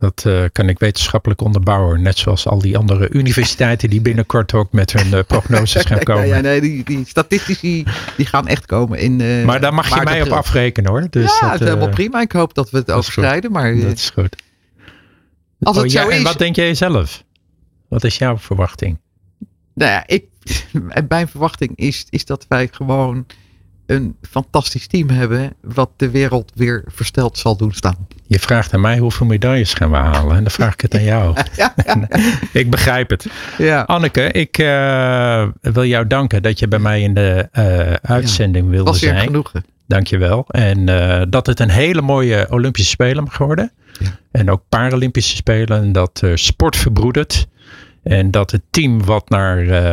Dat eh, kan ik wetenschappelijk onderbouwen. Net zoals al die andere universiteiten die binnenkort ook met hun eh, prognoses gaan komen. Ja, ja, nee, die, die statistici die gaan echt komen in. Maar daar mag je mij op afrekenen hoor. Dus ja, dat, het is helemaal prima. Ik hoop dat we het overschrijden. Maar Dat is goed. als het Oh, zo ja, is. En wat denk jij zelf? Wat is jouw verwachting? Nou ja, ik, mijn verwachting is, is dat wij gewoon een fantastisch team hebben. wat de wereld weer versteld zal doen staan. Je vraagt aan mij hoeveel medailles gaan we halen. En dan vraag ik het aan jou. Ja, ja, ik begrijp het. ja. Anneke, ik eh, wil jou danken dat je bij mij in de eh, uitzending wilde was zijn. genoegen. Dankjewel. En eh, dat het een hele mooie Olympische Spelen mag worden. En ook Paralympische Spelen. En dat sport verbroedert. En dat het team wat naar eh,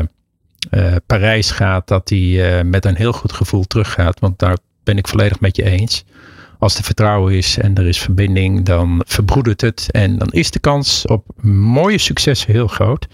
eh, Parijs gaat, dat die eh, met een heel goed gevoel teruggaat. Want daar ben ik volledig met je eens. Als er vertrouwen is en er is verbinding, dan verbroedert het. En dan is de kans op mooie successen heel groot.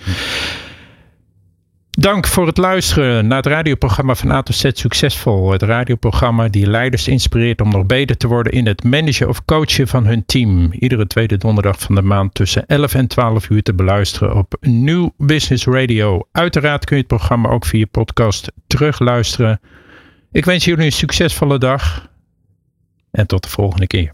Dank voor het luisteren naar het radioprogramma van A tot Z Succesvol. Het radioprogramma die leiders inspireert om nog beter te worden in het managen of coachen van hun team. Iedere tweede donderdag van de maand tussen 11 en 12 uur te beluisteren op New Business Radio. Uiteraard kun je het programma ook via podcast terugluisteren. Ik wens jullie een succesvolle dag en tot de volgende keer.